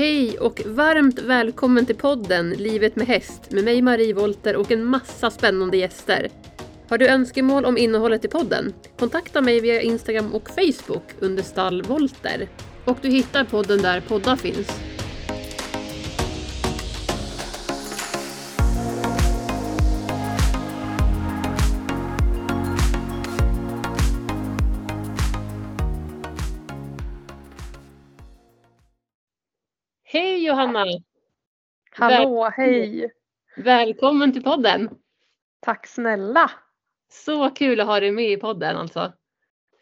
Hej och varmt välkommen till podden Livet med häst med mig Marie Volter och en massa spännande gäster. Har du önskemål om innehållet i podden? Kontakta mig via Instagram och Facebook under stall Volter. Och du hittar podden där poddar finns. Hej Johanna! Hallå, hej! Välkommen till podden! Tack snälla! Så kul att ha dig med i podden alltså.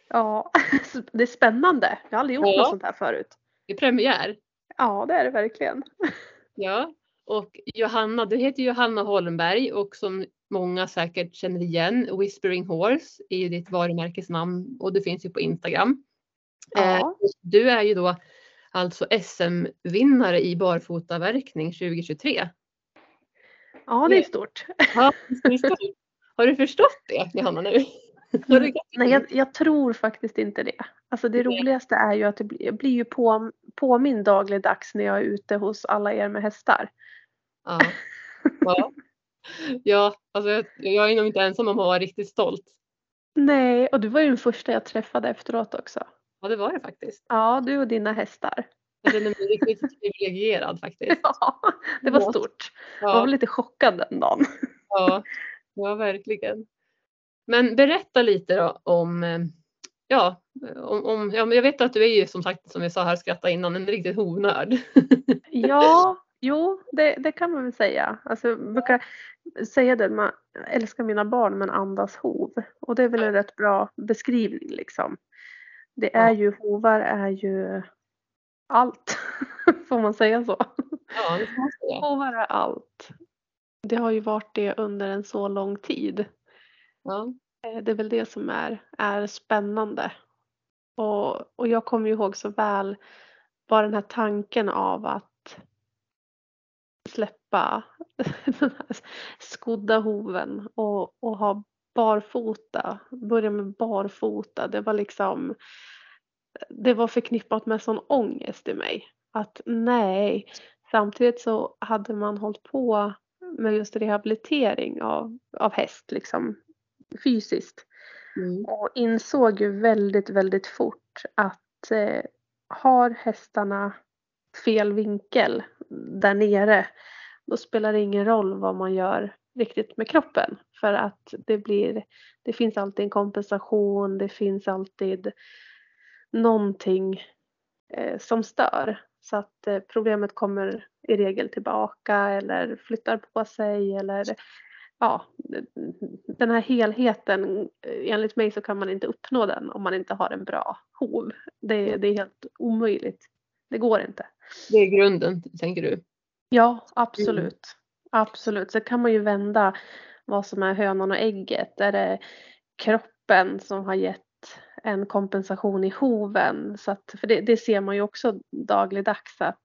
Ja, det är spännande. Jag har aldrig gjort Ja. något sånt här förut. Det är premiär. Ja, det är det verkligen. Ja, och Johanna, du heter Johanna Holmberg och som många säkert känner igen, Whispering Horse är ju ditt varumärkesnamn och det finns ju på Instagram. Eh, Ja, Du är ju då alltså SM-vinnare i barfotaverkning 2023. ja det är stort. Ja, Har du förstått det Johanna nu? Nej, jag, jag tror faktiskt inte det. Alltså det roligaste är ju att det blir, jag blir ju på, påminn dagligdags när jag är ute hos alla er med hästar. Ja. Ja. ja, alltså jag, jag är nog inte ensam om att vara riktigt stolt. Nej, och du var ju den första jag träffade efteråt också. Ja, det var det faktiskt. Ja, du och dina hästar. Jag känner mig riktigt privilegierad faktiskt. Ja, det var Ja. stort. Jag var Ja, lite chockad den dagen. ja, ja verkligen. Men berätta lite då om, eh, ja, om, om ja, jag vet att du är ju som sagt som vi sa här skratta innan en riktigt hovnörd. Ja, jo, det, det kan man väl säga. Alltså, jag brukar säga det, man älskar mina barn men andas hov. Och det är väl en rätt bra beskrivning liksom. Det är ju, hovar är ju allt. Får man säga så? Ja, det får man säga. Hovar är allt. Det har ju varit det under en så lång tid. Ja, Eh, Det är väl det som är, är spännande. Och, och jag kommer ju ihåg så väl bara den här tanken av att släppa den här skodda hoven och, och ha barfota. Börja med barfota. Det var liksom det var förknippat med sån ångest i mig. Att nej. Samtidigt så hade man hållit på med just rehabilitering av, av häst liksom fysiskt. mm. Och insåg ju väldigt, väldigt fort att eh, har hästarna fel vinkel där nere då spelar det ingen roll vad man gör riktigt med kroppen. För att det blir, det finns alltid en kompensation, det finns alltid någonting eh, som stör. Så att eh, problemet kommer i regel tillbaka eller flyttar på sig eller ja, den här helheten, eh, enligt mig så kan man inte uppnå den om man inte har en bra hov. Det, det är helt omöjligt. Det går inte. Det är grunden, tänker du? Ja, absolut. Absolut. Så kan man ju vända vad som är hönan och ägget. Är det kroppen som har gett en kompensation i hoven? Så att, för det, det ser man ju också dagligdags att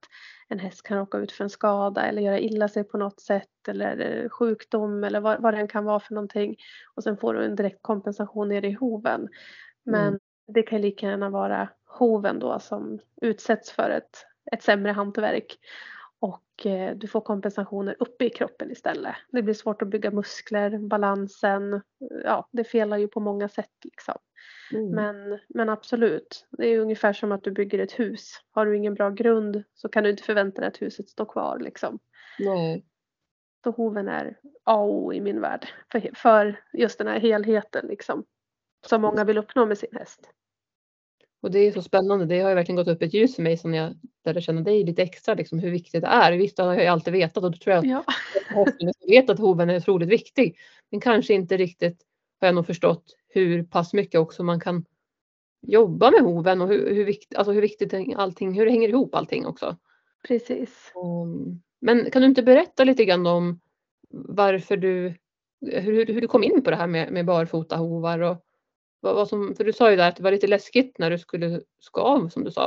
en häst kan råka ut för en skada eller göra illa sig på något sätt eller sjukdom eller vad, vad det än kan vara för någonting. Och sen får du en direkt kompensation nere i hoven. Men Mm. det kan lika gärna vara hoven då som utsätts för ett, ett sämre hantverk. Och eh, du får kompensationer uppe i kroppen istället. Det blir svårt att bygga muskler, balansen. Ja, det felar ju på många sätt liksom. Mm. Men, men absolut, det är ungefär som att du bygger ett hus. Har du ingen bra grund så kan du inte förvänta dig att huset står kvar liksom. Nej. Så hoven är A och O i min värld. För, för just den här helheten liksom. Som många vill uppnå med sin häst. Och det är så spännande. Det har ju verkligen gått upp ett ljus för mig som jag lärde känna dig lite extra, liksom, hur viktigt det är. Visst, det har jag alltid vetat och då tror jag Ja, hästen vet att hoven är otroligt viktig. Men kanske inte riktigt har jag nog förstått hur pass mycket också man kan jobba med hoven och hur, hur, vikt, alltså hur viktigt allting, hur det hänger ihop allting också. precis. Um, men kan du inte berätta lite grann om varför du, hur, hur du kom in på det här med, med barfota hovar och vad, vad som, för du sa ju där att det var lite läskigt när du skulle ska av som du sa.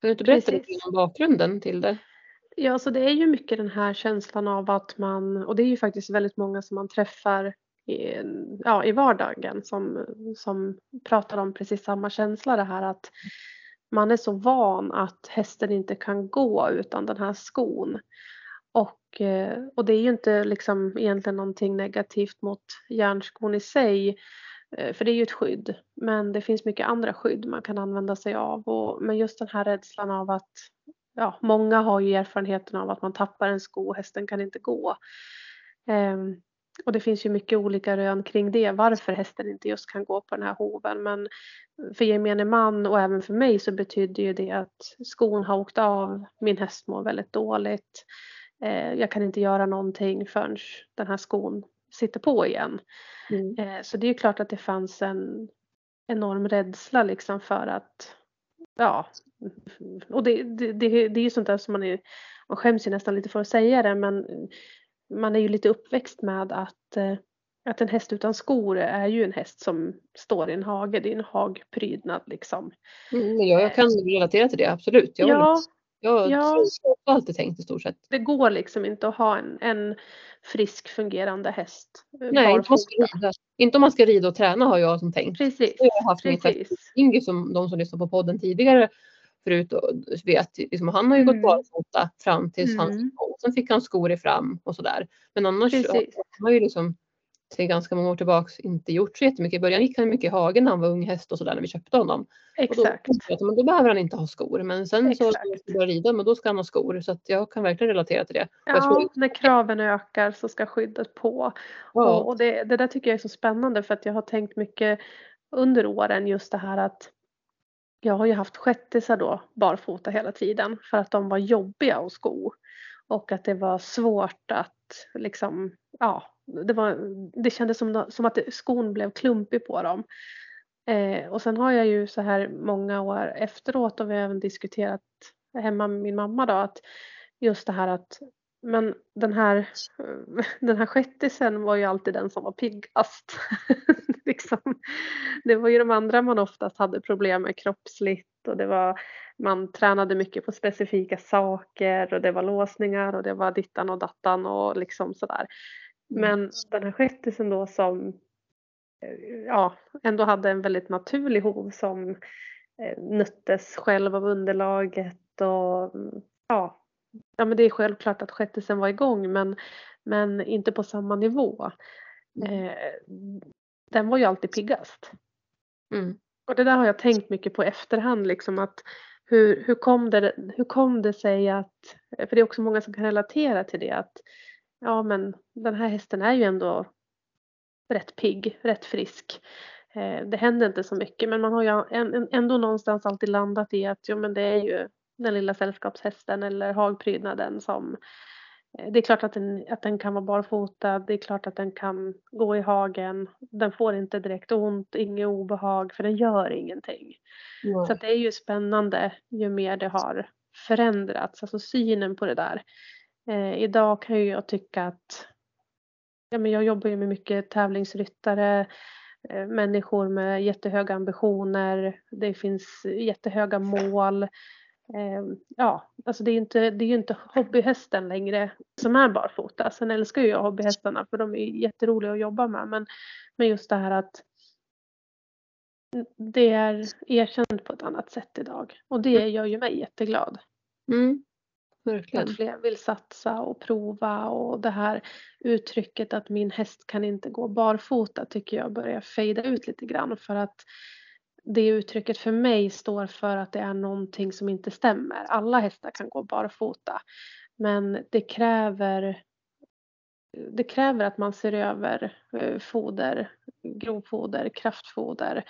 Kan du inte berätta lite Precis. grann om bakgrunden till det? Ja, så det är ju mycket den här känslan av att man, och det är ju faktiskt väldigt många som man träffar i, ja, i vardagen som, som pratar om precis samma känsla det här att man är så van att hästen inte kan gå utan den här skon. Och, eh, och det är ju inte liksom egentligen någonting negativt mot järnskon i sig. Eh, för det är ju ett skydd. Men det finns mycket andra skydd man kan använda sig av. Och, men just den här rädslan av att ja, många har ju erfarenheten av att man tappar en sko och hästen kan inte gå. Um, och det finns ju mycket olika rön kring det, varför hästen inte just kan gå på den här hoven. Men för gemene man och även för mig så betyder ju det att skon har åkt av, min häst mår väldigt dåligt. Eh, jag kan inte göra någonting förrän den här skon sitter på igen. Mm. Eh, så det är klart att det fanns en enorm rädsla liksom för att ja, och det, det, det, det är ju sånt där som man är, man skäms ju nästan lite för att säga det men man är ju lite uppväxt med att, eh, att en häst utan skor är ju en häst som står i en hage, det är en hagprydnad liksom. Mm, jag, jag kan relatera till det absolut. Jag ja, jag ja. har alltid tänkt i stort sett. Det går liksom inte att ha en, en frisk fungerande häst. Eh, Nej, inte om, rida, inte om, man ska rida och träna har jag som tänkt. Precis. Jag har haft Precis. min som de som lyssnar på podden tidigare förut och vet, liksom, han har ju mm. gått barfota fram tills mm. han Sen fick han skor i fram och sådär. Men annars har han ju liksom sedan ganska många år tillbaks inte gjort så jättemycket. I början gick han mycket i hagen när han var ung häst och sådär när vi köpte honom. Exakt. Och då, men då behöver han inte ha skor. Men sen Exakt. så ska börja rida men då ska han ha skor. Så att jag kan verkligen relatera till det. Ja, tror... när kraven ökar så ska skyddet på. Ja. Och, och det, det där tycker jag är så spännande för att jag har tänkt mycket under åren just det här att jag har ju haft shettisar då barfota hela tiden för att de var jobbiga att sko. Och att det var svårt att liksom, ja, det, var, det kändes som, som att skon blev klumpig på dem. Eh, och sen har jag ju så här många år efteråt och vi har även diskuterat hemma med min mamma då att just det här att men den här, den här shettisen var ju alltid den som var piggast. liksom. Det var ju de andra man oftast hade problem med kroppsligt och det var, man tränade mycket på specifika saker och det var låsningar och det var dittan och dattan och liksom sådär. Mm. Men den här shettisen då som ja, ändå hade en väldigt naturlig hov som eh, nöttes själv av underlaget och ja, ja men det är självklart att shettisen var igång men, men inte på samma nivå. Mm. Eh, den var ju alltid piggast. Mm. Och det där har jag tänkt mycket på efterhand liksom att hur, hur, kom det, hur kom det sig att, för det är också många som kan relatera till det att ja men den här hästen är ju ändå rätt pigg, rätt frisk. Eh, det händer inte så mycket men man har ju ändå någonstans alltid landat i att jo men det är ju den lilla sällskapshästen eller hagprydnaden som eh, det är klart att den, att den kan vara barfota, det är klart att den kan gå i hagen. Den får inte direkt ont, inget obehag för den gör ingenting. Mm. Så det är ju spännande ju mer det har förändrats, alltså synen på det där. Eh, idag kan ju jag tycka att ja, men jag jobbar ju med mycket tävlingsryttare, eh, människor med jättehöga ambitioner, det finns jättehöga mål. Eh, ja, alltså det är ju inte, det är inte hobbyhästen längre som är barfota. Sen älskar ju jag hobbyhästarna för de är jätteroliga att jobba med. Men, men just det här att det är erkänt på ett annat sätt idag. Och det gör ju mig jätteglad. Mm. Verkligen. Att fler vill satsa och prova och det här uttrycket att min häst kan inte gå barfota tycker jag börjar fejda ut lite grann för att det uttrycket för mig står för att det är någonting som inte stämmer. Alla hästar kan gå barfota men det kräver det kräver att man ser över eh, foder, grovfoder, kraftfoder.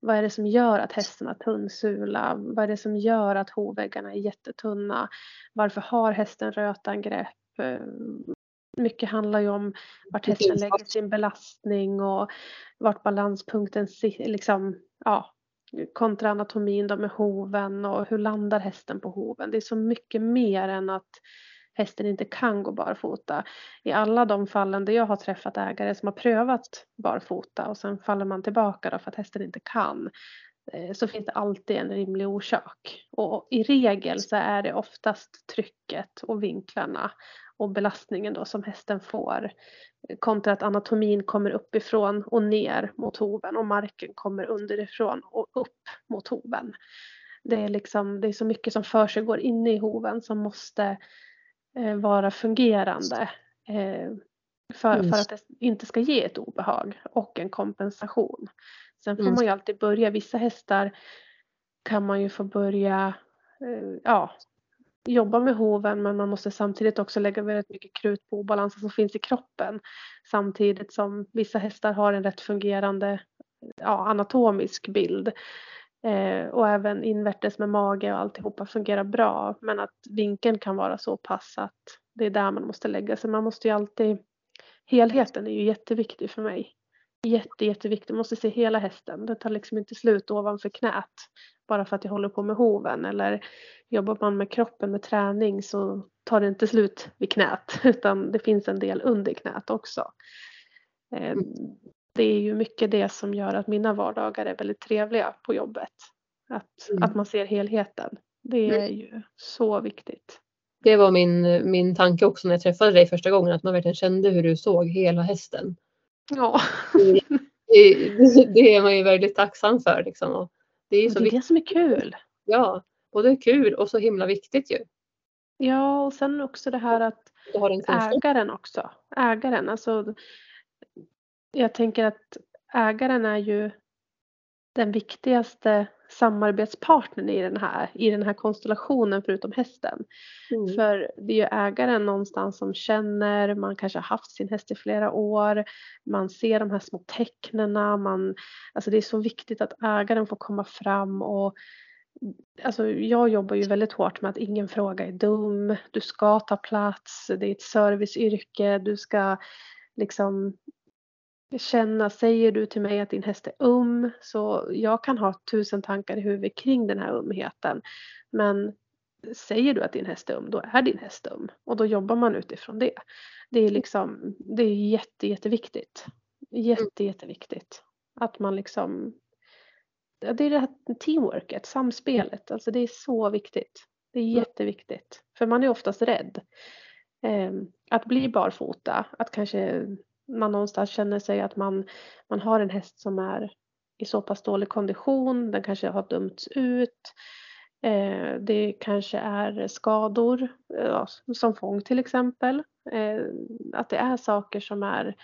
Vad är det som gör att hästen har tunnsula? Vad är det som gör att hovväggarna är jättetunna? Varför har hästen rötangrepp? Eh, mycket handlar ju om vart hästen lägger sin belastning och vart balanspunkten liksom, ja, kontra anatomin då med hoven och hur landar hästen på hoven. Det är så mycket mer än att hästen inte kan gå barfota. I alla de fallen där jag har träffat ägare som har prövat barfota och sen faller man tillbaka då för att hästen inte kan eh, så finns det alltid en rimlig orsak. Och i regel så är det oftast trycket och vinklarna och belastningen då som hästen får eh, kontra att anatomin kommer uppifrån och ner mot hoven och marken kommer underifrån och upp mot hoven. Det är, liksom, det är så mycket som försiggår inne i hoven som måste vara fungerande. Eh, för, för att det inte ska ge ett obehag och en kompensation. Sen får man ju alltid börja, vissa hästar kan man ju få börja eh, ja, jobba med hoven men man måste samtidigt också lägga väldigt mycket krut på obalansen som finns i kroppen. Samtidigt som vissa hästar har en rätt fungerande ja, anatomisk bild. Eh, och även invärtes med mage och alltihopa fungerar bra. Men att vinkeln kan vara så pass att det är där man måste lägga sig. Man måste ju alltid, helheten är ju jätteviktig för mig. Jätte, jätteviktig, man måste se hela hästen. Det tar liksom inte slut ovanför knät. Bara för att jag håller på med hoven. Eller jobbar man med kroppen med träning så tar det inte slut vid knät. Utan det finns en del under knät också. Eh, mm det är ju mycket det som gör att mina vardagar är väldigt trevliga på jobbet. Att, Mm. att man ser helheten. Det är ju så viktigt. Det var min, min tanke också när jag träffade dig första gången, att man verkligen kände hur du såg hela hästen. Ja, Det, det, det är man ju väldigt tacksam för. Liksom. Och det är ju det så är det som är kul. Ja, både kul och så himla viktigt ju. Ja, och sen också det här att ägaren också. Ägaren, alltså. Jag tänker att ägaren är ju den viktigaste samarbetspartnern i den här, i den här konstellationen förutom hästen. Mm. För det är ju ägaren någonstans som känner, man kanske har haft sin häst i flera år, man ser de här små tecknena, man, alltså det är så viktigt att ägaren får komma fram och Alltså jag jobbar ju väldigt hårt med att ingen fråga är dum, du ska ta plats, det är ett serviceyrke, du ska liksom känna, säger du till mig att din häst är um, så jag kan ha tusen tankar i huvudet kring den här umheten. Men säger du att din häst är um, då är din häst um. Och då jobbar man utifrån det. Det är liksom, det är jätte, jätteviktigt. Jätte, jätteviktigt. Att man liksom, det är det här teamworket, samspelet, alltså det är så viktigt. Det är jätteviktigt. För man är oftast rädd. Eh, att bli barfota, att kanske man någonstans känner sig att man, man har en häst som är i så pass dålig kondition, den kanske har dömts ut. Eh, det kanske är skador, ja, som fång till exempel. Eh, att det är saker som är,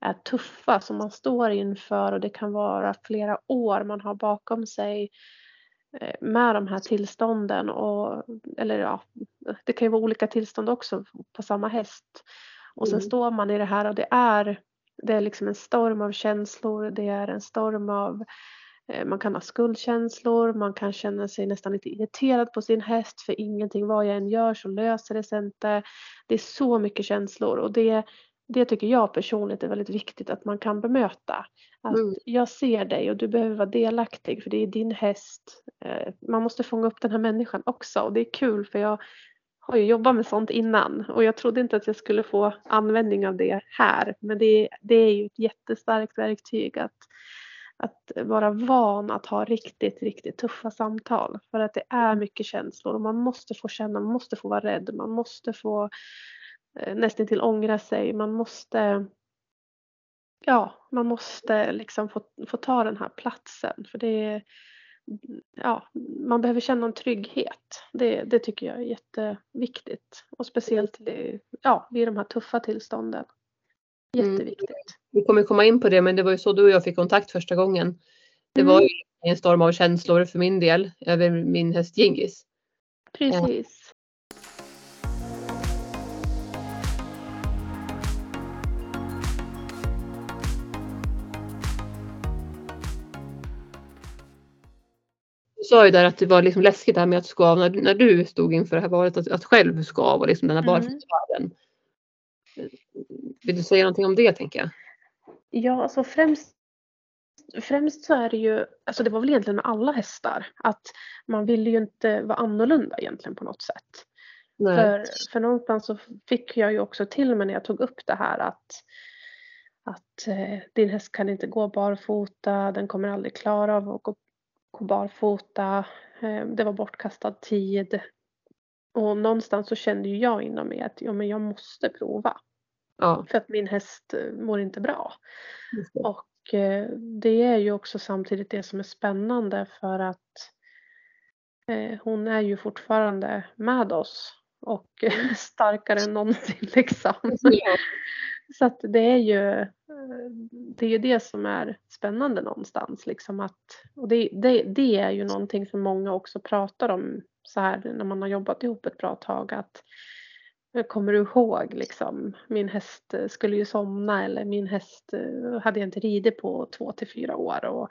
är tuffa som man står inför och det kan vara flera år man har bakom sig eh, med de här tillstånden. Och, eller ja, det kan ju vara olika tillstånd också på samma häst. Och sen Mm. står man i det här och det är, det är liksom en storm av känslor, det är en storm av eh, man kan ha skuldkänslor, man kan känna sig nästan lite irriterad på sin häst för ingenting, vad jag än gör så löser det sig inte. Det är så mycket känslor och det, det tycker jag personligt är väldigt viktigt att man kan bemöta. Att Mm. jag ser dig och du behöver vara delaktig för det är din häst. Eh, Man måste fånga upp den här människan också och det är kul för jag har ju jobbat med sånt innan. Och jag trodde inte att jag skulle få användning av det här. Men det, det är ju ett jättestarkt verktyg att, att vara van att ha riktigt, riktigt tuffa samtal. För att det är mycket känslor. Och man måste få känna, man måste få vara rädd, man måste få eh, nästan till ångra sig, man måste Ja, man måste liksom få, få ta den här platsen. För det är ja, man behöver känna en trygghet. Det, det tycker jag är jätteviktigt. Och speciellt i, ja, vid de här tuffa tillstånden. Mm. Jätteviktigt. Vi kommer komma in på det, men det var ju så du och jag fick kontakt första gången. Det var Mm. ju en storm av känslor för min del över min häst Gingis. Precis. Du sa ju där att det var liksom läskigt det här med att skav när, när du stod inför det här valet, att, att själv skav och liksom den här Mm. barfotsvärlden. Vill du säga någonting om det tänker jag? Ja, alltså främst, främst så är det ju, alltså det var väl egentligen med alla hästar, att man ville ju inte vara annorlunda egentligen på något sätt. Nej. För, för någonstans så fick jag ju också till mig när jag tog upp det här att, att eh, din häst kan inte gå barfota, den kommer aldrig klara av att gå, gå barfota, eh, det var bortkastad tid. Och någonstans så kände ju jag inom mig att ja, men jag måste prova. Ja, För att min häst eh, mår inte bra. det. Och eh, det är ju också samtidigt det som är spännande för att hon är ju fortfarande med oss och starkare än någonsin liksom. Ja. Så att det är ju eh, det, är ju det som är spännande någonstans. Liksom att, och det, det, det är ju någonting som många också pratar om så här när man har jobbat ihop ett bra tag. Att, eh, kommer du ihåg liksom, min häst eh, skulle ju somna eller min häst hade jag inte ridit på två till fyra år. Och,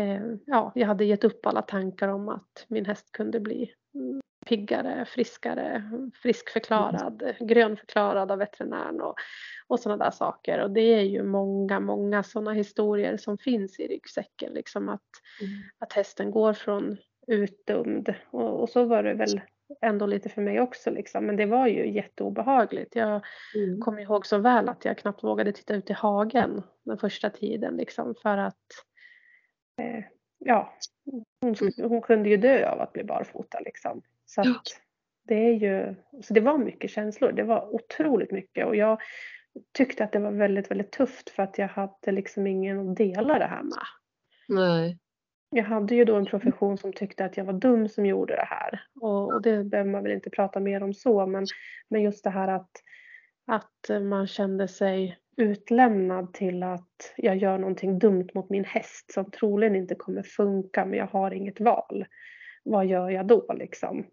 eh, ja, jag hade gett upp alla tankar om att min häst kunde bli mm, piggare, friskare, friskförklarad, mm. grönförklarad av veterinären och, och sådana där saker. Och det är ju många, många sådana historier som finns i ryggsäcken. Liksom att, mm. att hästen går från utdömd och, och, så var det väl ändå lite för mig också liksom. Men det var ju jätteobehagligt. Jag mm. kommer ihåg så väl att jag knappt vågade titta ut i hagen den första tiden liksom för att eh, ja, hon, mm. hon kunde ju dö av att bli barfota liksom. Så att det är ju, så det var mycket känslor. Det var otroligt mycket och jag tyckte att det var väldigt, väldigt tufft för att jag hade liksom ingen att dela det här med. Nej. Jag hade ju då en profession som tyckte att jag var dum som gjorde det här och, och det behöver man väl inte prata mer om så men, men just det här att, att man kände sig utlämnad till att jag gör någonting dumt mot min häst som troligen inte kommer funka men jag har inget val. Vad gör jag då liksom?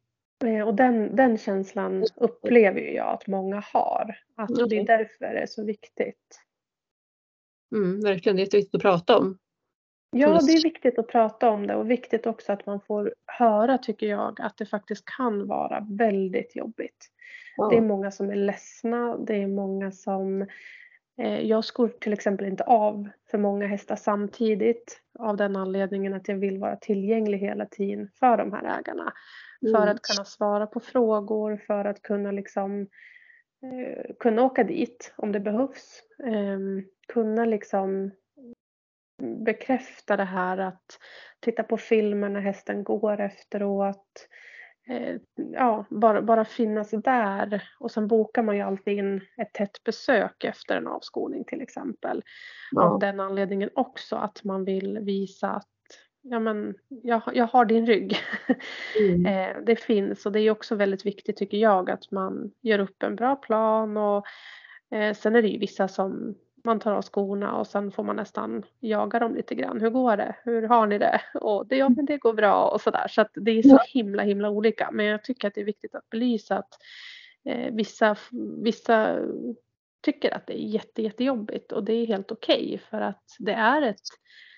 Eh, och den, den känslan upplever jag att många har. Att det är därför det är så viktigt. Mm, verkligen, det är jätteviktigt att prata om. Ja, det är viktigt att prata om det och viktigt också att man får höra, tycker jag, att det faktiskt kan vara väldigt jobbigt. Ja. Det är många som är ledsna, det är många som... Eh, jag skor till exempel inte av för många hästar samtidigt av den anledningen att jag vill vara tillgänglig hela tiden för de här ägarna. Mm. För att kunna svara på frågor, för att kunna liksom eh, kunna åka dit om det behövs. Eh, kunna liksom bekräfta det här att titta på filmer när hästen går efteråt. Eh, ja, bara, bara finnas där. Och sen bokar man ju alltid in ett tätt besök efter en avskolning till exempel. Ja. Av den anledningen också att man vill visa att ja, men jag, jag har din rygg. Mm. Eh, det finns och det är också väldigt viktigt tycker jag att man gör upp en bra plan och eh, sen är det ju vissa som man tar av skorna och sen får man nästan jaga dem lite grann. Hur går det? Hur har ni det? Och det, ja, men det går bra och sådär. Så att det är så himla himla olika. Men jag tycker att det är viktigt att belysa att eh, vissa, vissa tycker att det är jätte, jättejobbigt och det är helt okej okay för att det är ett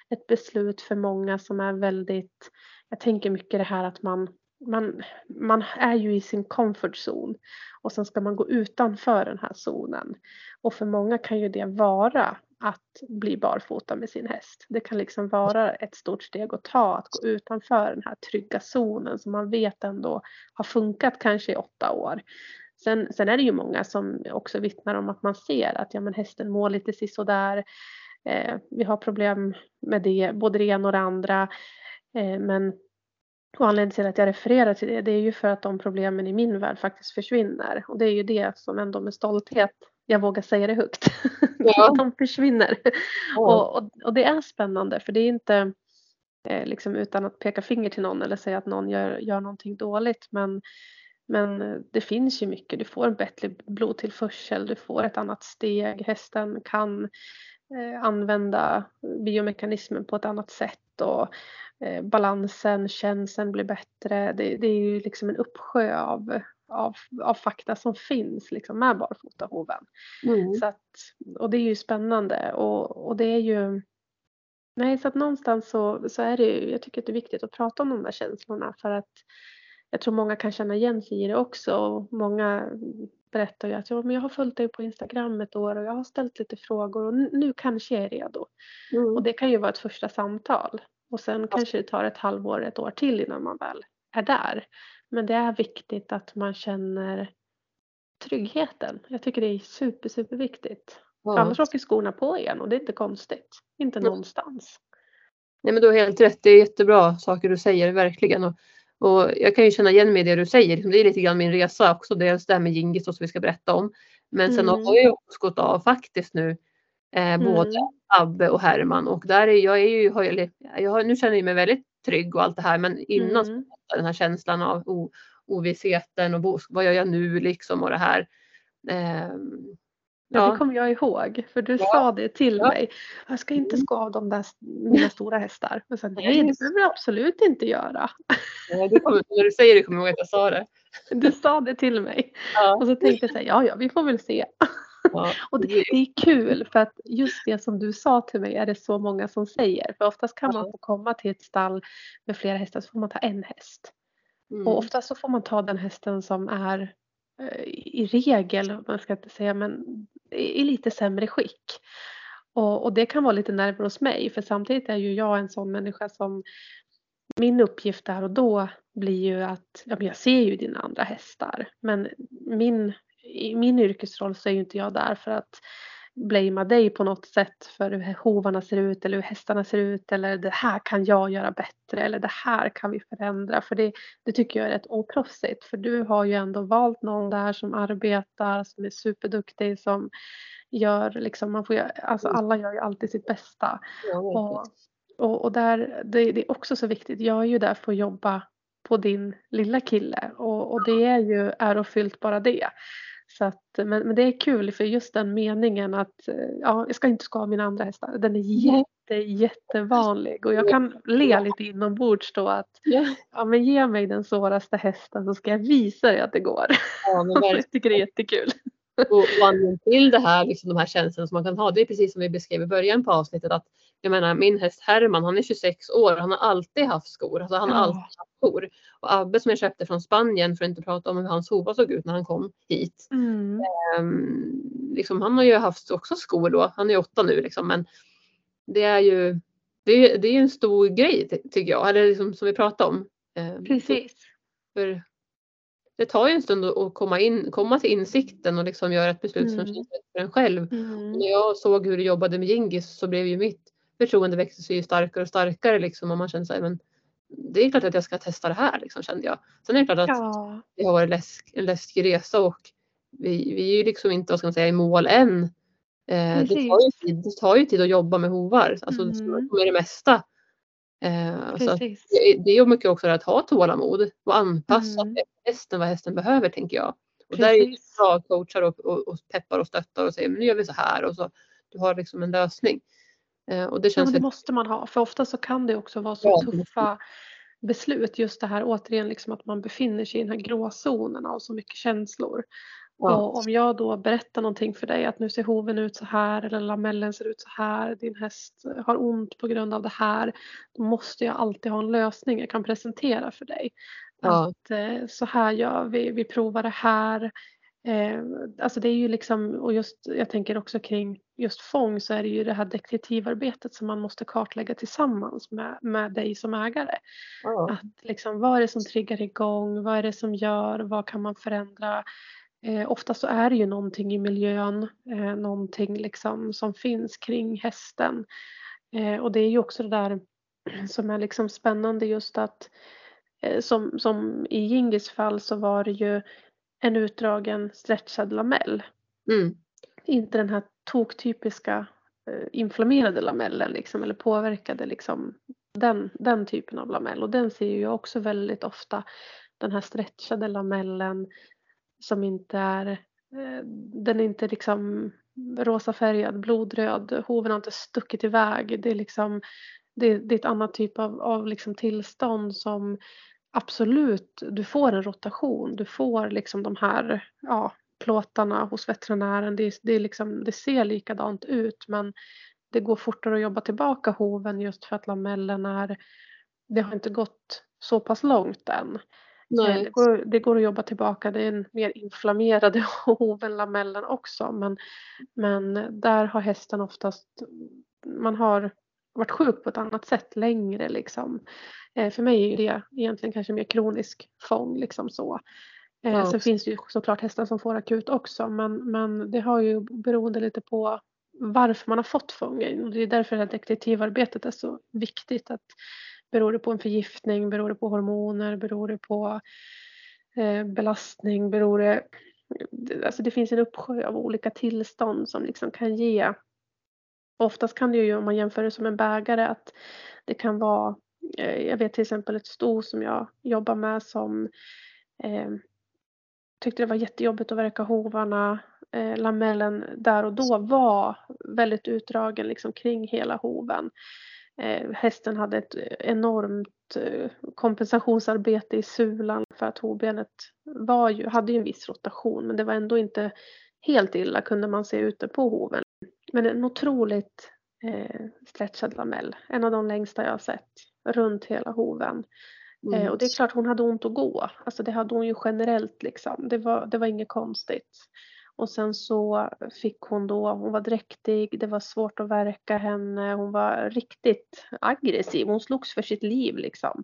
ett beslut för många som är väldigt, jag tänker mycket det här att man, man, man är ju i sin comfort zone och sen ska man gå utanför den här zonen. Och för många kan ju det vara att bli barfota med sin häst. Det kan liksom vara ett stort steg att ta, att gå utanför den här trygga zonen som man vet ändå har funkat kanske i åtta år. Sen, sen är det ju många som också vittnar om att man ser att ja, men hästen mår lite sisådär. Eh, vi har problem med det, både det ena och det andra. Eh, men och anledningen till att jag refererar till det, det är ju för att de problemen i min värld faktiskt försvinner. Och det är ju det som ändå med stolthet jag vågar säga det högt. Ja. de försvinner. Ja. Och, och, och, det är spännande för det är inte eh, liksom utan att peka finger till någon eller säga att någon gör, gör någonting dåligt. Men, men det finns ju mycket. Du får en bättre blodtillförsel, du får ett annat steg. Hästen kan använda biomekanismen på ett annat sätt och eh, balansen, känseln blir bättre. Det, det, är ju liksom en uppsjö av, av, av fakta som finns liksom med barfotahoven. Mm. Så att, och det är ju spännande och, och det är ju Nej, så att någonstans så, så är det ju, jag tycker att det är viktigt att prata om de där känslorna för att jag tror många kan känna igen sig i det också. Och många berättar ju att ja, men jag har följt dig på Instagram ett år och jag har ställt lite frågor och nu kanske jag är redo. Mm. Och det kan ju vara ett första samtal. Och sen ja. kanske det tar ett halvår, ett år till innan man väl är där. Men det är viktigt att man känner tryggheten. Jag tycker det är super, super viktigt. Ja. Annars åker skorna på igen och det är inte konstigt. Inte mm. någonstans. Nej men du har helt rätt. Det är jättebra saker du säger, verkligen. Och och jag kan ju känna igen mig i det du säger. Det är lite grann min resa också. Dels det här med Gingis som vi ska berätta om. Men sen mm. har jag också gått av faktiskt nu Eh, både Mm. Abbe och Herman och där är jag är ju, har jag, jag har, nu känner jag mig väldigt trygg och allt det här men innan Mm. den här känslan av o, ovissheten och vad gör jag nu liksom och det här. Ehm, Ja, det kommer jag ihåg, för du Ja. sa det till Ja. mig. Jag ska inte Mm. sko av de där mina stora hästar. Och sen, Nej. nej, det behöver du absolut inte göra. eh, det kommer, när du säger det kommer jag ihåg att jag sa det. Du sa det till mig. Och så tänkte jag så här, ja, ja, vi får väl se. Och det, det är kul för att just det som du sa till mig är det så många som säger. För oftast kan man få komma till ett stall med flera hästar så får man ta en häst. mm. Och oftast så får man ta den hästen som är eh, i regel, man ska inte säga, men i lite sämre skick. Och, och det kan vara lite nerver hos mig för samtidigt är ju jag en sån människa som min uppgift där och då blir ju att, ja men jag ser ju dina andra hästar men min, i min yrkesroll så är ju inte jag där för att blamea dig på något sätt för hur hovarna ser ut eller hur hästarna ser ut eller det här kan jag göra bättre eller det här kan vi förändra. För det, det tycker jag är rätt oproffsigt. För du har ju ändå valt någon där som arbetar, som är superduktig, som gör liksom, man får ju, alltså alla gör ju alltid sitt bästa. Och, och, och där, det, det är också så viktigt, jag är ju där för att jobba på din lilla kille. Och, och det är ju ärofyllt bara det. Så att, men, men det är kul för just den meningen att eh, ja, jag ska inte ska mina andra hästar. Den är jätte, jättevanlig och jag kan le lite inombords då att Ja, men ge mig den svåraste hästen så ska jag visa dig att det går. ja, men verkligen. Jag tycker det är jättekul. Och, anledningen till det här, liksom de här känslorna som man kan ha, det är precis som vi beskrev i början på avsnittet att jag menar min häst Herman, han är 26 år, han har alltid haft skor, alltså han har alltid haft skor. Och Abbe som jag köpte från Spanien, för att inte prata om hur hans hovar såg ut när han kom hit. Mm. Ehm, liksom, han har ju haft också skor då, han är åtta nu liksom, men det är ju det är, det är en stor grej ty- tycker jag, eller liksom, som vi pratade om. Ehm, Precis. för det tar ju en stund att komma, in, komma till insikten och liksom göra ett beslut som Mm. känns rätt för en själv. Mm. När jag såg hur du jobbade med Gingis så blev ju mitt förtroende växte sig ju starkare och starkare liksom och man kände sig men det är klart att jag ska testa det här liksom kände jag. Sen är det klart att Ja, det har varit läsk, en läskig resa och vi, vi är ju liksom inte vad ska man säga, i mål än. Eh, det, tar ju Precis. tid, det tar ju tid att jobba med hovar, alltså Mm. med det mesta. Eh, så precis. det, det är mycket också att ha tålamod och anpassa Mm. hästen vad hästen behöver tänker jag. Och där är det Precis. bra coachar och, och, och peppar och stöttar och säger men nu gör vi så här och så du har liksom en lösning. Eh, och det Ja, känns men det måste man ha för ofta så kan det också vara så Ja, tuffa beslut. Just det här återigen liksom att man befinner sig i den här gråzonen av så mycket känslor. ja. Och om jag då berättar någonting för dig att nu ser hoven ut så här eller lamellen ser ut så här, din häst har ont på grund av det här. Då måste jag alltid ha en lösning jag kan presentera för dig. Ja. Att eh, så här gör vi, vi provar det här. Eh, alltså det är ju liksom, och just jag tänker också kring just fång så är det ju det här detektivarbetet som man måste kartlägga tillsammans med, med dig som ägare. Ja. Att liksom, vad är det som triggar igång? Vad är det som gör? Vad kan man förändra? Eh, ofta så är det ju någonting i miljön, eh, någonting liksom som finns kring hästen. Eh, och det är ju också det där som är liksom spännande just att eh, som, som i Gingis fall så var det ju en utdragen stretchad lamell. Mm. Inte den här toktypiska eh, inflammerade lamellen liksom, eller påverkade liksom den, den typen av lamell. Och den ser jag också väldigt ofta. Den här stretchade lamellen som inte är, eh, den är inte liksom rosafärgad, blodröd, hoven har inte stuckit iväg. Det är liksom, det, det är ett annat typ av, av liksom tillstånd som absolut, du får en rotation, du får liksom de här ja, plåtarna hos veterinären. Det, det, liksom, det ser likadant ut men det går fortare att jobba tillbaka hoven just för att lamellen är, det har inte gått så pass långt än. Eh, Nej. Det går, det går att jobba tillbaka, det är en mer inflammerad hov än lamellen också men, men där har hästen oftast, man har varit sjuk på ett annat sätt längre liksom. Eh, för mig är det egentligen kanske mer kronisk fång liksom så. Eh, Ja. Sen finns det ju såklart hästar som får akut också men, men det har ju beroende lite på varför man har fått fången och det är därför det här detektivarbetet är så viktigt. Att beror det på en förgiftning, beror det på hormoner, beror det på eh, belastning, beror det det- Alltså det finns en uppsjö av olika tillstånd som liksom kan ge Oftast kan det ju, om man jämför det som en bägare, att det kan vara, eh, jag vet till exempel ett sto som jag jobbar med som eh, tyckte det var jättejobbigt att verka hovarna. Eh, lamellen där och då var väldigt utdragen liksom kring hela hoven. Eh, hästen hade ett enormt eh, kompensationsarbete i sulan för att hovbenet var ju, hade ju en viss rotation men det var ändå inte helt illa kunde man se ute på hoven. Men en otroligt eh, stretchad lamell, en av de längsta jag har sett runt hela hoven. Eh, mm. och det är klart hon hade ont att gå, alltså det hade hon ju generellt liksom, det var, det var inget konstigt. Och sen så fick hon då, hon var dräktig, det var svårt att verka henne, hon var riktigt aggressiv, hon slogs för sitt liv liksom.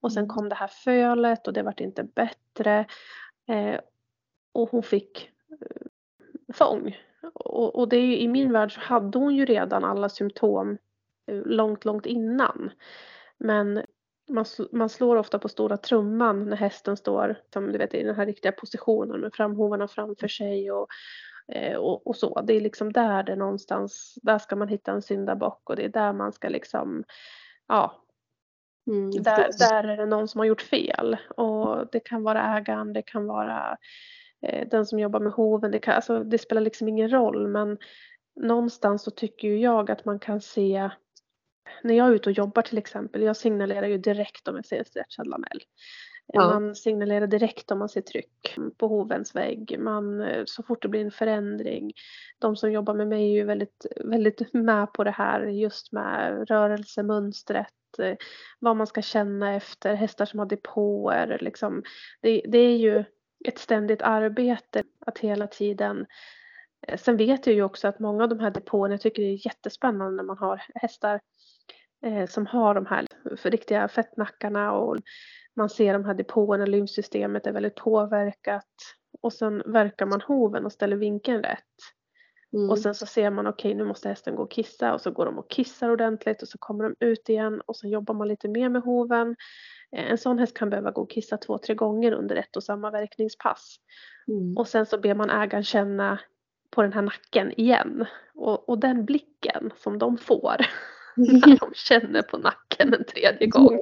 Och sen mm. kom det här fölet och det vart inte bättre. Eh, och hon fick eh, fång. Och, och det är ju, i min värld så hade hon ju redan alla symptom eh, långt, långt innan. Men man, man slår ofta på stora trumman när hästen står som du vet, i den här riktiga positionen med framhovarna framför sig och, eh, och, och, så. Det är liksom där det någonstans, där ska man hitta en syndabock och det är där man ska liksom, ja, mm, där, där är det någon som har gjort fel och det kan vara ägaren, det kan vara den som jobbar med hoven, det, kan, alltså, det spelar liksom ingen roll men någonstans så tycker ju jag att man kan se när jag är ute och jobbar till exempel, jag signalerar ju direkt om jag ser en stretchad lamell. Ja. Man signalerar direkt om man ser tryck på hovens vägg. Man, så fort det blir en förändring. De som jobbar med mig är ju väldigt, väldigt med på det här just med rörelsemönstret. Vad man ska känna efter hästar som har depåer. Liksom. Det, det är ju ett ständigt arbete att hela tiden eh, Sen vet jag ju också att många av de här depåerna, jag tycker det är jättespännande när man har hästar eh, som har de här för riktiga fettnackarna och man ser de här depåerna, lymfsystemet är väldigt påverkat och sen verkar man hoven och ställer vinkeln rätt. Mm. Och sen så ser man okej okay, nu måste hästen gå och kissa och så går de och kissar ordentligt och så kommer de ut igen och så jobbar man lite mer med hoven. Eh, en sån häst kan behöva gå och kissa två, tre gånger under ett och samma verkningspass. Mm. Och sen så ber man ägaren känna på den här nacken igen. Och, och den blicken som de får när de känner på nacken en tredje gång.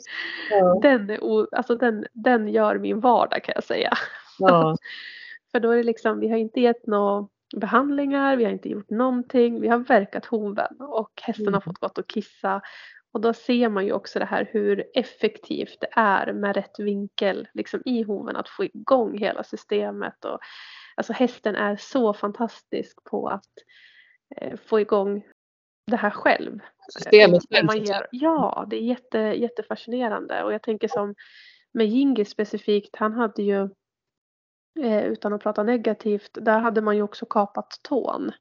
Ja. Den, är o, alltså den, den gör min vardag kan jag säga. Ja. För då är det liksom, vi har inte gett några behandlingar, vi har inte gjort någonting, vi har verkat hoven och hästen mm. har fått gått och kissa. Och då ser man ju också det här hur effektivt det är med rätt vinkel liksom i hoven att få igång hela systemet. Och, alltså hästen är så fantastisk på att eh, få igång det här själv. Systemet själv. Man ger, ja, det är jätte, jättefascinerande och jag tänker som med Jingi specifikt, han hade ju eh, utan att prata negativt, där hade man ju också kapat tån.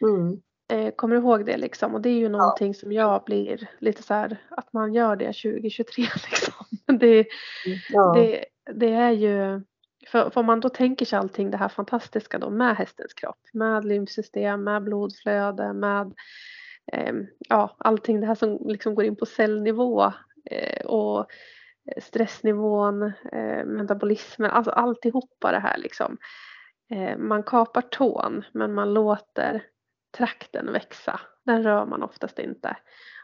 Mm. Eh, kommer du ihåg det liksom? Och det är ju någonting ja. som jag blir lite så här att man gör det 2023 liksom. Det, mm, ja. det, det är ju för, för om man då tänker sig allting det här fantastiska då med hästens kropp, med lymfsystem, med blodflöde, med eh, ja, allting det här som liksom går in på cellnivå eh, och stressnivån, eh, metabolismen, alltså alltihopa det här liksom. Eh, man kapar tån men man låter trakten växa. Den rör man oftast inte.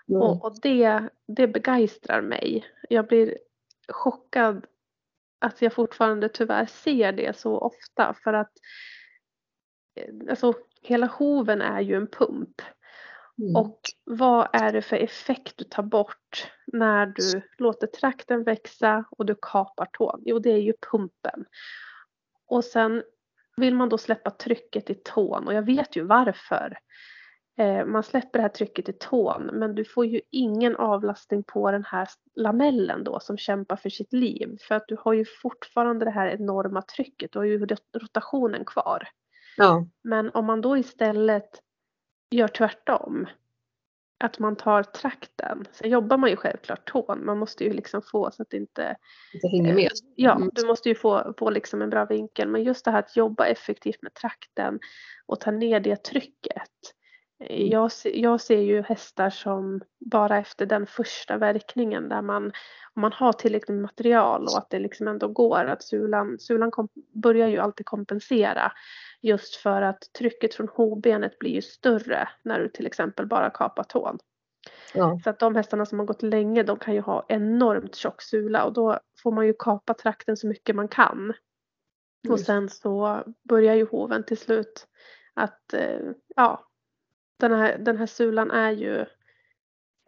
Mm. Och, och, det, det begeistrar mig. Jag blir chockad att jag fortfarande tyvärr ser det så ofta för att eh, alltså, hela hoven är ju en pump. Mm. Och vad är det för effekt du tar bort när du låter trakten växa och du kapar tån? Jo, det är ju pumpen. Och sen vill man då släppa trycket i tån och jag vet ju varför. Eh, man släpper det här trycket i tån men du får ju ingen avlastning på den här lamellen då som kämpar för sitt liv. För att du har ju fortfarande det här enorma trycket, du har ju rotationen kvar. Ja. Men om man då istället gör tvärtom. Att man tar trakten. Sen jobbar man ju självklart tån. Man måste ju liksom få så att det inte... Det hänger med. Ja, mm. du måste ju få, få liksom en bra vinkel. Men just det här att jobba effektivt med trakten och ta ner det trycket. Jag, jag ser ju hästar som bara efter den första verkningen där man, om man har tillräckligt med material och att det liksom ändå går att sulan, sulan kom, börjar ju alltid kompensera just för att trycket från hovbenet blir ju större när du till exempel bara kapar tån. Ja. Så att de hästarna som har gått länge de kan ju ha enormt tjock sula och då får man ju kapa trakten så mycket man kan. Och sen så börjar ju hoven till slut att eh, ja, den här, den här sulan är ju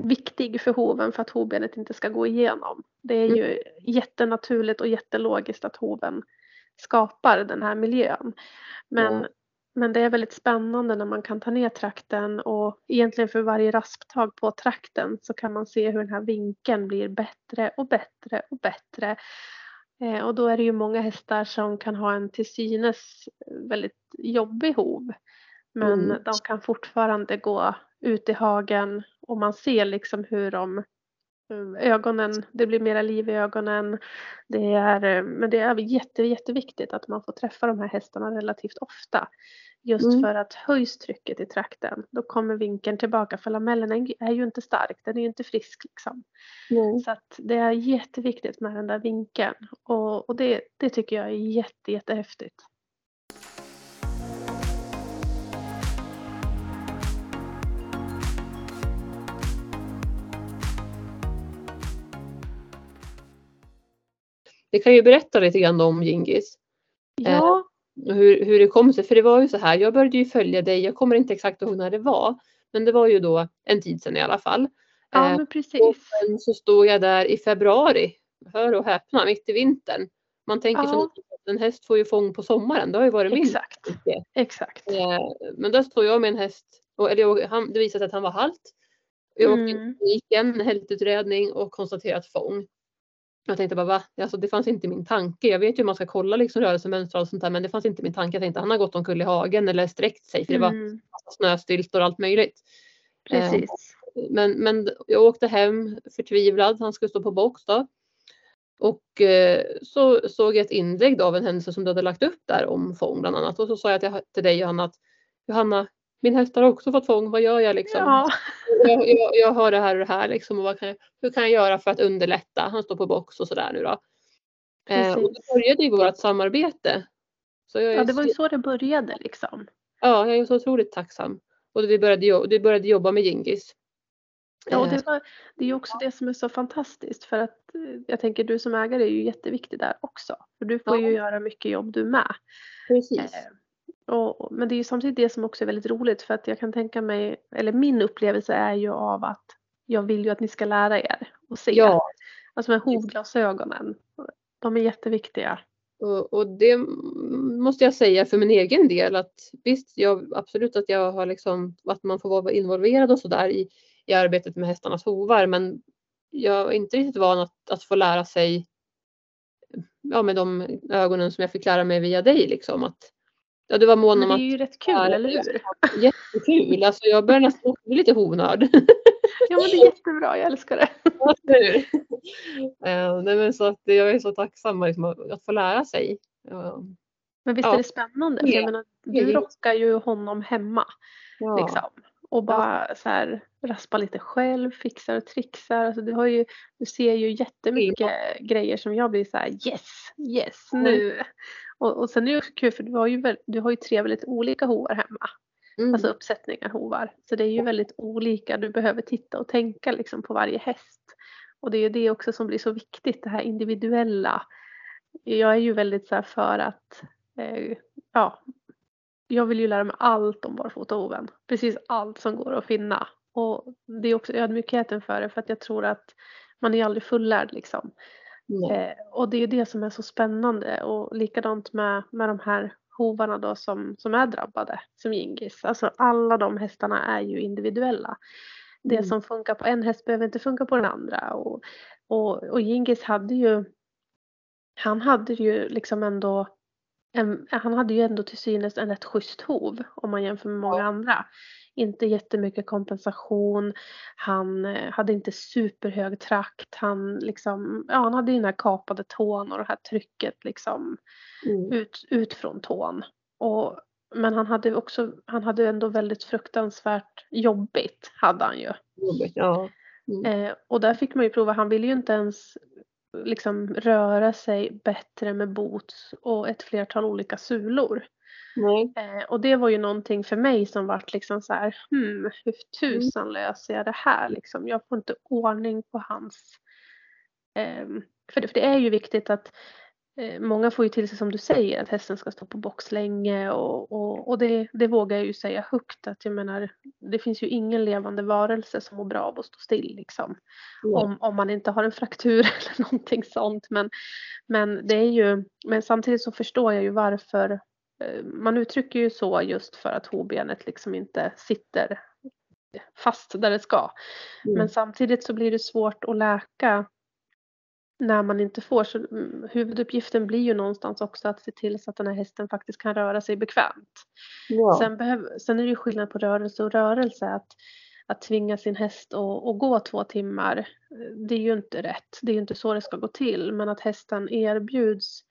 viktig för hoven för att hovbenet inte ska gå igenom. Det är mm. ju jättenaturligt och jättelogiskt att hoven skapar den här miljön. Men, mm. men det är väldigt spännande när man kan ta ner trakten och egentligen för varje rasptag på trakten så kan man se hur den här vinkeln blir bättre och bättre och bättre. Eh, och då är det ju många hästar som kan ha en till synes väldigt jobbig hov. Men mm. de kan fortfarande gå ut i hagen och man ser liksom hur de ögonen, det blir mera liv i ögonen. Det är, men det är jätte, jätteviktigt att man får träffa de här hästarna relativt ofta. Just mm. för att höjs trycket i trakten då kommer vinkeln tillbaka för lamellen är ju inte stark, den är ju inte frisk liksom. Mm. Så att det är jätteviktigt med den där vinkeln och, och det, det tycker jag är jätte, jättehäftigt. Det kan ju berätta lite grann om Gingis. Ja. Eh, hur, hur det kom sig, för det var ju så här, jag började ju följa dig, jag kommer inte exakt ihåg när det var, men det var ju då en tid sedan i alla fall. Ja, eh, men precis. Och sen så stod jag där i februari, hör och häpna, mitt i vintern. Man tänker ja. som att en häst får ju fång på sommaren, det har ju varit min. Exakt. Exakt. Eh, men där står jag med en häst, och, eller han, det visade sig att han var halt. Jag åkte mm. in i kliniken, hältutredning och konstaterat fång. Jag tänkte bara va? Alltså, det fanns inte min tanke. Jag vet ju hur man ska kolla liksom rörelsemönster och sånt där men det fanns inte min tanke. Jag tänkte han har gått omkull i hagen eller sträckt sig för det var mm. snöstyltor och allt möjligt. Precis. Eh, men, men jag åkte hem förtvivlad. Han skulle stå på box då. Och eh, så såg jag ett inlägg av en händelse som du hade lagt upp där om fång bland annat. Och så sa jag till, till dig Johanna att Johanna, min häst har också fått fång, vad gör jag liksom? Ja. Jag, jag, jag har det här och det här liksom och vad kan jag, hur kan jag göra för att underlätta? Han står på box och sådär nu då. Eh, och då började ju vårt samarbete. Så jag ja det var ju så det började liksom. Ja, jag är så otroligt tacksam. Och vi började, du började jobba med Gingis. Ja, och det, eh. var, det är ju också det som är så fantastiskt för att eh, jag tänker du som ägare är ju jätteviktig där också. För du får ja. ju göra mycket jobb du med. Precis. Eh, och, men det är ju samtidigt det som också är väldigt roligt för att jag kan tänka mig, eller min upplevelse är ju av att jag vill ju att ni ska lära er och se. Ja. Alltså med hovglasögonen. De är jätteviktiga. Och, och, det måste jag säga för min egen del att visst, jag, absolut att jag har liksom, att man får vara involverad och sådär i, i arbetet med hästarnas hovar men jag är inte riktigt van att, att få lära sig ja, med de ögonen som jag fick lära mig via dig liksom att Ja, du var mån om att... Det är ju rätt kul, ja, eller hur? Jättekul. Alltså jag börjar nästan bli lite honörd. Ja, men det är jättebra. Jag älskar det. Ja, nej, men så att jag är så tacksam liksom, att få lära sig. Men visst ja. är det spännande? För jag menar, du rockar ju honom hemma. Ja. Liksom. Och bara så här, raspar lite själv, fixar och trixar. Alltså, du, har ju, du ser ju jättemycket grejer som jag blir så här yes, yes, nu. Och, och sen är det också kul för du har ju, du har ju tre väldigt olika hovar hemma. Mm. Alltså uppsättningar hovar. Så det är ju väldigt olika. Du behöver titta och tänka liksom på varje häst. Och det är ju det också som blir så viktigt, det här individuella. Jag är ju väldigt så för att, eh, ja, jag vill ju lära mig allt om barfotahoven. Precis allt som går att finna. Och det är också ödmjukheten för det för att jag tror att man är aldrig fullärd liksom. Eh, och det är ju det som är så spännande och likadant med, med de här hovarna då som, som är drabbade som Gingis. Alltså alla de hästarna är ju individuella. Det mm. som funkar på en häst behöver inte funka på den andra. Och, och, och Gingis hade ju, han hade ju liksom ändå en, han hade ju ändå till synes en rätt schysst hov om man jämför med många ja. andra inte jättemycket kompensation. Han eh, hade inte superhög trakt. Han, liksom, ja, han hade den här kapade tån och det här trycket liksom mm. ut, ut från tån. Och men han hade också, han hade ändå väldigt fruktansvärt jobbigt, hade han ju. Jobbigt, ja. Mm. Eh, och där fick man ju prova, han ville ju inte ens liksom röra sig bättre med boots och ett flertal olika sulor. Eh, och det var ju någonting för mig som vart liksom så här, hmm, hur tusan mm. löser jag det här liksom? Jag får inte ordning på hans... Eh, för, det, för det är ju viktigt att många får ju till sig som du säger att hästen ska stå på box länge och, och, och det, det vågar jag ju säga högt att jag menar det finns ju ingen levande varelse som mår bra av att stå still liksom. Mm. Om, om man inte har en fraktur eller någonting sånt men, men det är ju, men samtidigt så förstår jag ju varför Eh, man uttrycker ju så just för att hovbenet liksom inte sitter fast där det ska. Mm. Men samtidigt så blir det svårt att läka när man inte får. Så mm, huvuduppgiften blir ju någonstans också att se till så att den här hästen faktiskt kan röra sig bekvämt. Ja. Sen, behöv, sen är det ju skillnad på rörelse och rörelse. Att, att tvinga sin häst att, att gå två timmar, det är ju inte rätt. Det är ju inte så det ska gå till. Men att hästen erbjuds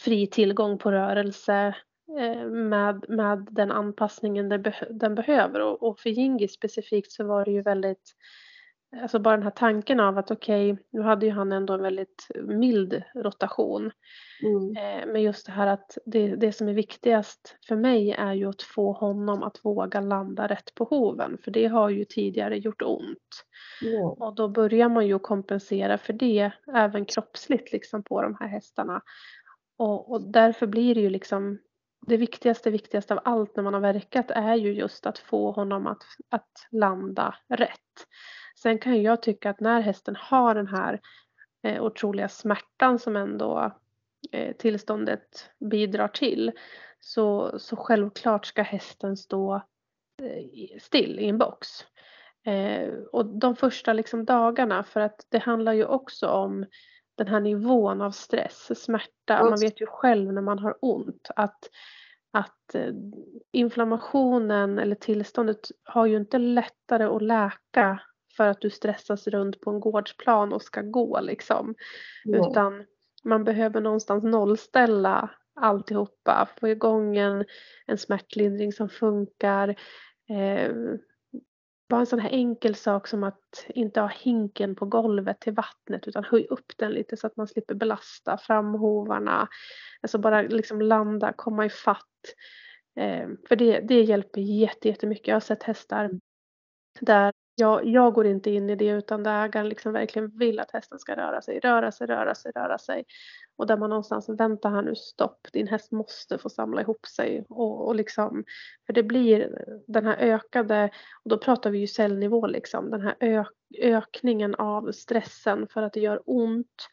fri tillgång på rörelse eh, med, med den anpassningen den, beh den behöver. Och, och, för Jingi specifikt så var det ju väldigt, alltså bara den här tanken av att okej, okay, nu hade ju han ändå en väldigt mild rotation. Mm. Eh, men just det här att det, det som är viktigast för mig är ju att få honom att våga landa rätt på hoven. För det har ju tidigare gjort ont. Mm. Och då börjar man ju kompensera för det även kroppsligt liksom på de här hästarna. Och, och därför blir det ju liksom det viktigaste, viktigaste av allt när man har verkat är ju just att få honom att, att landa rätt. Sen kan jag tycka att när hästen har den här eh, otroliga smärtan som ändå eh, tillståndet bidrar till så, så självklart ska hästen stå eh, still i en box. Eh, och de första liksom dagarna för att det handlar ju också om den här nivån av stress, smärta. Man vet ju själv när man har ont att, att eh, inflammationen eller tillståndet har ju inte lättare att läka för att du stressas runt på en gårdsplan och ska gå liksom. Mm. Utan man behöver någonstans nollställa alltihopa, få igång en, en smärtlindring som funkar. Eh, bara en sån här enkel sak som att inte ha hinken på golvet till vattnet utan höj upp den lite så att man slipper belasta framhovarna. Alltså bara liksom landa, komma i fatt. Eh, för det, det hjälper jättemycket. Jag har sett hästar där jag, jag går inte in i det utan där ägaren liksom verkligen vill att hästen ska röra sig, röra sig, röra sig, röra sig. Och där man någonstans, vänta här nu, stopp, din häst måste få samla ihop sig. Och, och liksom, för det blir den här ökade, och då pratar vi ju cellnivå liksom, den här ök, ökningen av stressen för att det gör ont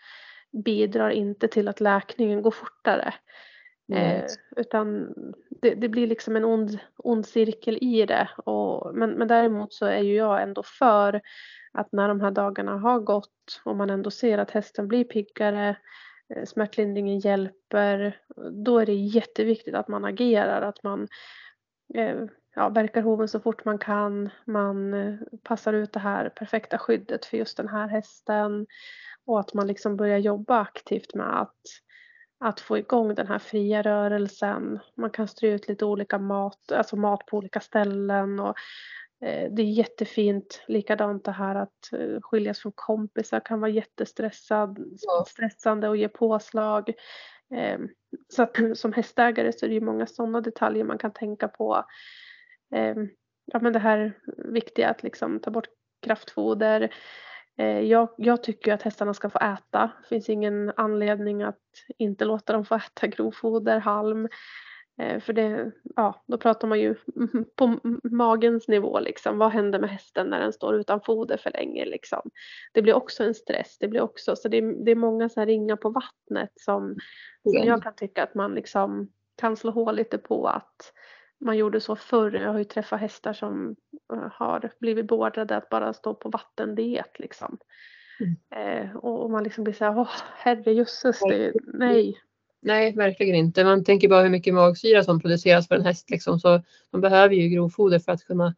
bidrar inte till att läkningen går fortare. Mm. Eh, utan det, det, blir liksom en ond, ond cirkel i det. Och, men, men däremot så är ju jag ändå för att när de här dagarna har gått och man ändå ser att hästen blir piggare, eh, smärtlindringen hjälper, då är det jätteviktigt att man agerar, att man eh, ja, verkar hoven så fort man kan, man eh, passar ut det här perfekta skyddet för just den här hästen och att man liksom börjar jobba aktivt med att att få igång den här fria rörelsen. Man kan strö ut lite olika mat, alltså mat på olika ställen och eh, det är jättefint. Likadant det här att eh, skiljas från kompisar kan vara jättestressad, stressande och ge påslag. Eh, så att som hästägare så är det ju många sådana detaljer man kan tänka på. Ja men det här viktiga att liksom ta bort kraftfoder, jag, jag, tycker att hästarna ska få äta. Det finns ingen anledning att inte låta dem få äta grovfoder, halm. Eh, för det, ja, då pratar man ju på magens nivå liksom. Vad händer med hästen när den står utan foder för länge liksom? Det blir också en stress. Det blir också, så det, är, det är många så här ringar på vattnet som, som jag kan tycka att man liksom kan slå hål lite på att man gjorde så förr. Jag har ju träffat hästar som eh, har blivit beordrade att bara stå på vattendiet liksom. Mm. Eh, och man liksom blir så här, åh herrejösses, nej. Nej, verkligen inte. Man tänker bara hur mycket magsyra som produceras för en häst liksom. Så man behöver ju grovfoder för att kunna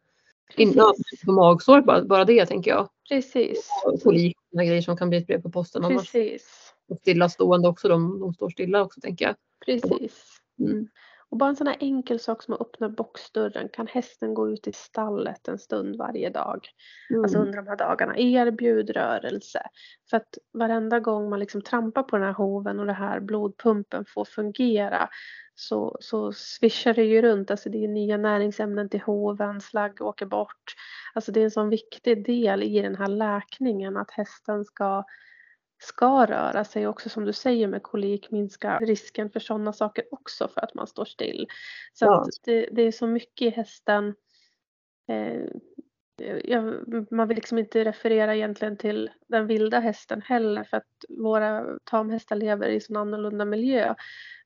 innan på magsår, bara, bara det tänker jag. Precis. Och liknande grejer som kan bli ett brev på posten. Precis. Och stillastående också, de, de står stilla också tänker jag. Precis. Mm. Och bara en sån här enkel sak som att öppna boxdörren. Kan hästen gå ut i stallet en stund varje dag? Mm. Alltså under de här dagarna. Erbjud rörelse. För att varenda gång man liksom trampar på den här hoven och det här blodpumpen får fungera så, så svischar det ju runt. Alltså det är nya näringsämnen till hoven, slagg åker bort. Alltså det är en sån viktig del i den här läkningen att hästen ska ska röra sig också som du säger med kolik minska risken för sådana saker också för att man står still. Så Ja. det, det är så mycket i hästen. Eh, jag, man vill liksom inte referera egentligen till den vilda hästen heller för att våra tamhästar lever i sån annorlunda miljö.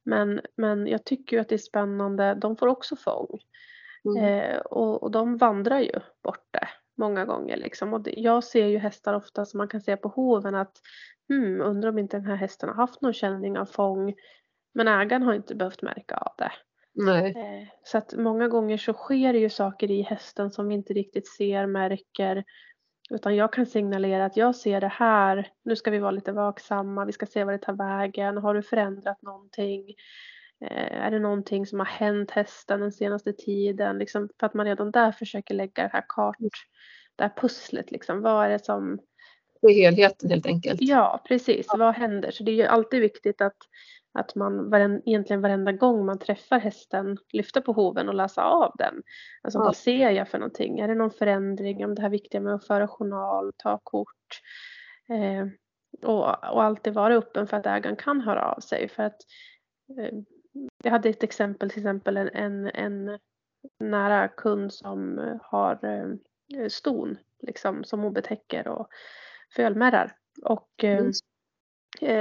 Men, men jag tycker ju att det är spännande. De får också fång. Mm. Eh, och, och de vandrar ju borta många gånger. Liksom. Och jag ser ju hästar ofta som man kan se på hoven att hmm, undrar om inte den här hästen har haft någon känning av fång. Men ägaren har inte behövt märka av det. Nej. Eh, så att många gånger så sker det ju saker i hästen som vi inte riktigt ser, märker. Utan jag kan signalera att jag ser det här, nu ska vi vara lite vaksamma, vi ska se vad det tar vägen, har du förändrat någonting? Eh, är det någonting som har hänt hästen den senaste tiden? Liksom, för att man redan där försöker lägga det här kart, det här pusslet liksom. Vad är det som Det är helheten helt enkelt. Ja, precis. Vad händer? Så det är ju alltid viktigt att, att man varen, egentligen varenda gång man träffar hästen lyfta på hoven och läsa av den. Alltså Ja. vad ser jag för någonting? Är det någon förändring? Om det här viktiga med att föra journal, ta kort. Eh, och, och alltid vara öppen för att ägaren kan höra av sig. För att eh, jag hade ett exempel, till exempel en, en, en nära kund som eh, har eh, ston liksom, som obetäcker och fölmärrar. Och eh, Mm.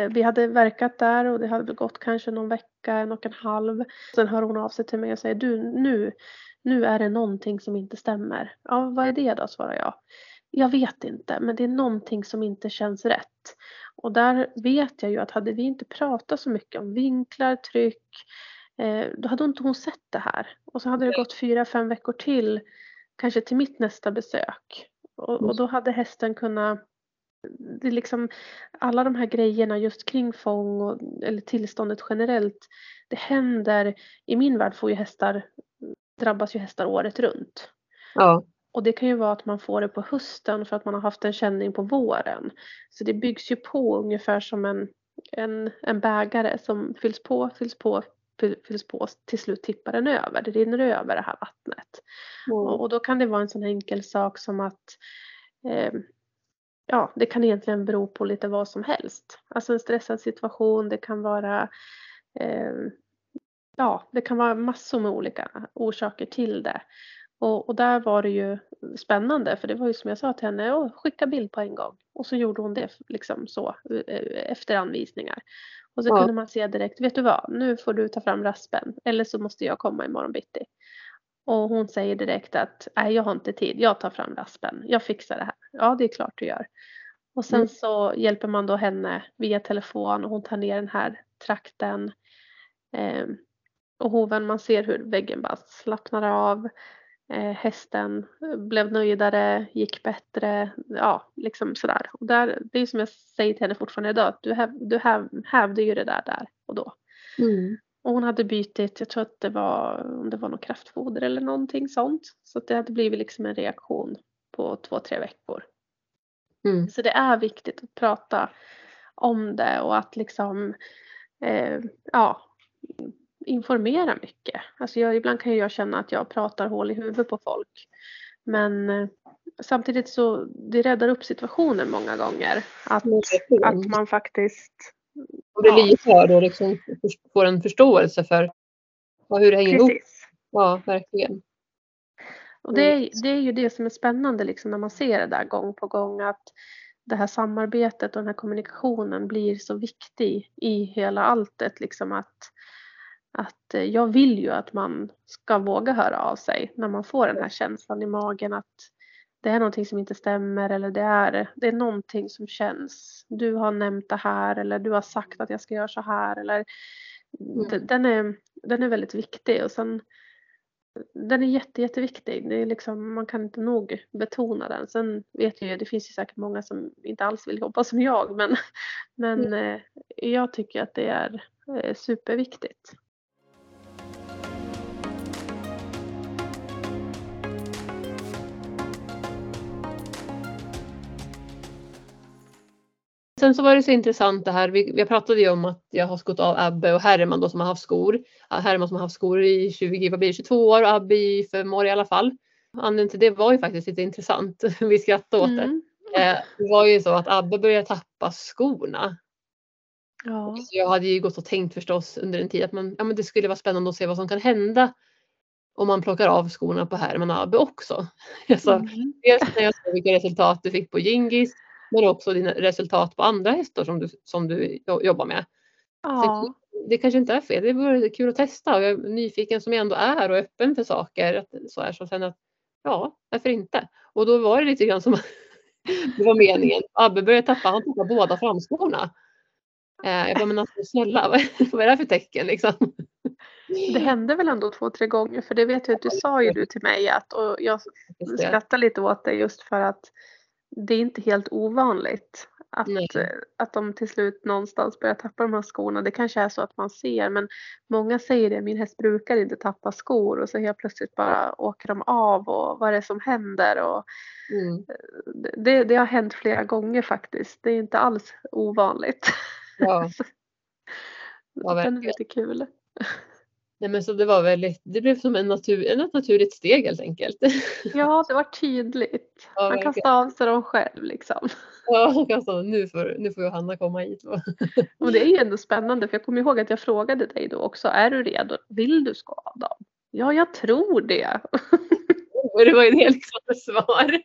eh, vi hade verkat där och det hade gått kanske någon vecka, en och en halv. Sen hör hon av sig till mig och säger du nu, nu är det någonting som inte stämmer. Ja, vad är det då, svarar jag. Jag vet inte, men det är någonting som inte känns rätt. Och där vet jag ju att hade vi inte pratat så mycket om vinklar, tryck, eh, då hade inte hon sett det här. Och så hade det gått fyra, fem veckor till, kanske till mitt nästa besök. Och, och då hade hästen kunnat det är liksom alla de här grejerna just kring fång och, eller tillståndet generellt. Det händer, i min värld får ju hästar, drabbas ju hästar året runt. Ja. Och det kan ju vara att man får det på hösten för att man har haft en känning på våren. Så det byggs ju på ungefär som en, en, en bägare som fylls på, fylls på, fyll- fylls på. Till slut tippar den över. Det rinner över det här vattnet. Och, och då kan det vara en sån enkel sak som att eh, ja, det kan egentligen bero på lite vad som helst. Alltså en stressad situation, det kan vara eh, ja, det kan vara massor med olika orsaker till det. Och, och där var det ju spännande för det var ju som jag sa till henne, skicka bild på en gång. Och så gjorde hon det liksom så eh, efter anvisningar. Och så Ja. kunde man se direkt, vet du vad, nu får du ta fram raspen eller så måste jag komma imorgon bitti. Och hon säger direkt att nej jag har inte tid, jag tar fram raspen, jag fixar det här. Ja det är klart du gör. Och sen Mm. så hjälper man då henne via telefon och hon tar ner den här trakten. Ehm, och hoven, man ser hur väggen bara slappnar av. Eh, hästen blev nöjdare, gick bättre, ja liksom sådär. Och där, det är som jag säger till henne fortfarande idag, du, häv, du häv, hävde ju det där där och då. Mm. Och hon hade bytit, jag tror att det var, om det var något kraftfoder eller någonting sånt. Så att det hade blivit liksom en reaktion på två, tre veckor. Mm. Så det är viktigt att prata om det och att liksom eh, ja, informera mycket. Alltså jag, ibland kan jag känna att jag pratar hål i huvudet på folk. Men eh, samtidigt så det räddar upp situationen många gånger. Att, att man faktiskt Och blir ja. lyhörd och liksom får en förståelse för hur det hänger ihop. Ja, verkligen. Och det är, det är ju det som är spännande liksom när man ser det där gång på gång att det här samarbetet och den här kommunikationen blir så viktig i hela alltet. Liksom att, att eh, jag vill ju att man ska våga höra av sig när man får den här känslan i magen att det är någonting som inte stämmer eller det är, det är någonting som känns. Du har nämnt det här eller du har sagt att jag ska göra så här eller d- den, är, den är väldigt viktig och sen den är jätte, jätteviktig. Det är liksom, man kan inte nog betona den. Sen vet jag ju, det finns ju säkert många som inte alls vill jobba som jag men, men eh, jag tycker att det är eh, superviktigt. Sen så var det så intressant det här, vi, vi pratade ju om att jag har skott av Abbe och Herman då som har haft skor. Herman som har haft skor i 20, vad blir det, 22 år och Abbe i 5 år i alla fall. Anledningen till det var ju faktiskt lite intressant. vi skrattade åt det. Mm. Eh, det var ju så att Abbe började tappa skorna. Ja. Så jag hade ju gått och tänkt förstås under en tid att man, ja, men det skulle vara spännande att se vad som kan hända om man plockar av skorna på Herman och Abbe också. Alltså, Mm. Dels när jag såg vilka resultat du fick på Gingis men också dina resultat på andra hästar som du, som du jo- jobbar med. Ja. Det kanske inte är fel, det vore kul att testa och jag är nyfiken som jag ändå är och öppen för saker. Att, så här, så sen att, ja, varför inte? Och då var det lite grann som det var meningen. Abbe började tappa, han tappade båda framskorna. Eh, jag bara, men alltså snälla, vad är, det här för tecken liksom? Det hände väl ändå två, tre gånger för det vet jag att du sa ju du till mig att och jag skrattar lite åt det just för att det är inte helt ovanligt att, Nej. eh, att de till slut någonstans börjar tappa de här skorna. Det kanske är så att man ser men många säger det, min häst brukar inte tappa skor och så helt plötsligt bara åker de av och vad är det som händer? Och Mm. det, det har hänt flera gånger faktiskt. Det är inte alls ovanligt. Ja, Ja, Den är lite kul. Nej, men så det var väldigt, det blev som en natur, ett naturligt steg helt enkelt. Ja, det var tydligt. Ja, Man verkligen. kastade av sig dem själv liksom. Ja, alltså, nu får, nu får Johanna komma hit. Och det är ju ändå spännande för jag kommer ihåg att jag frågade dig då också, är du redo? Vill du ska av dem? Ja, jag tror det. Och det var ju det liksom ett svar.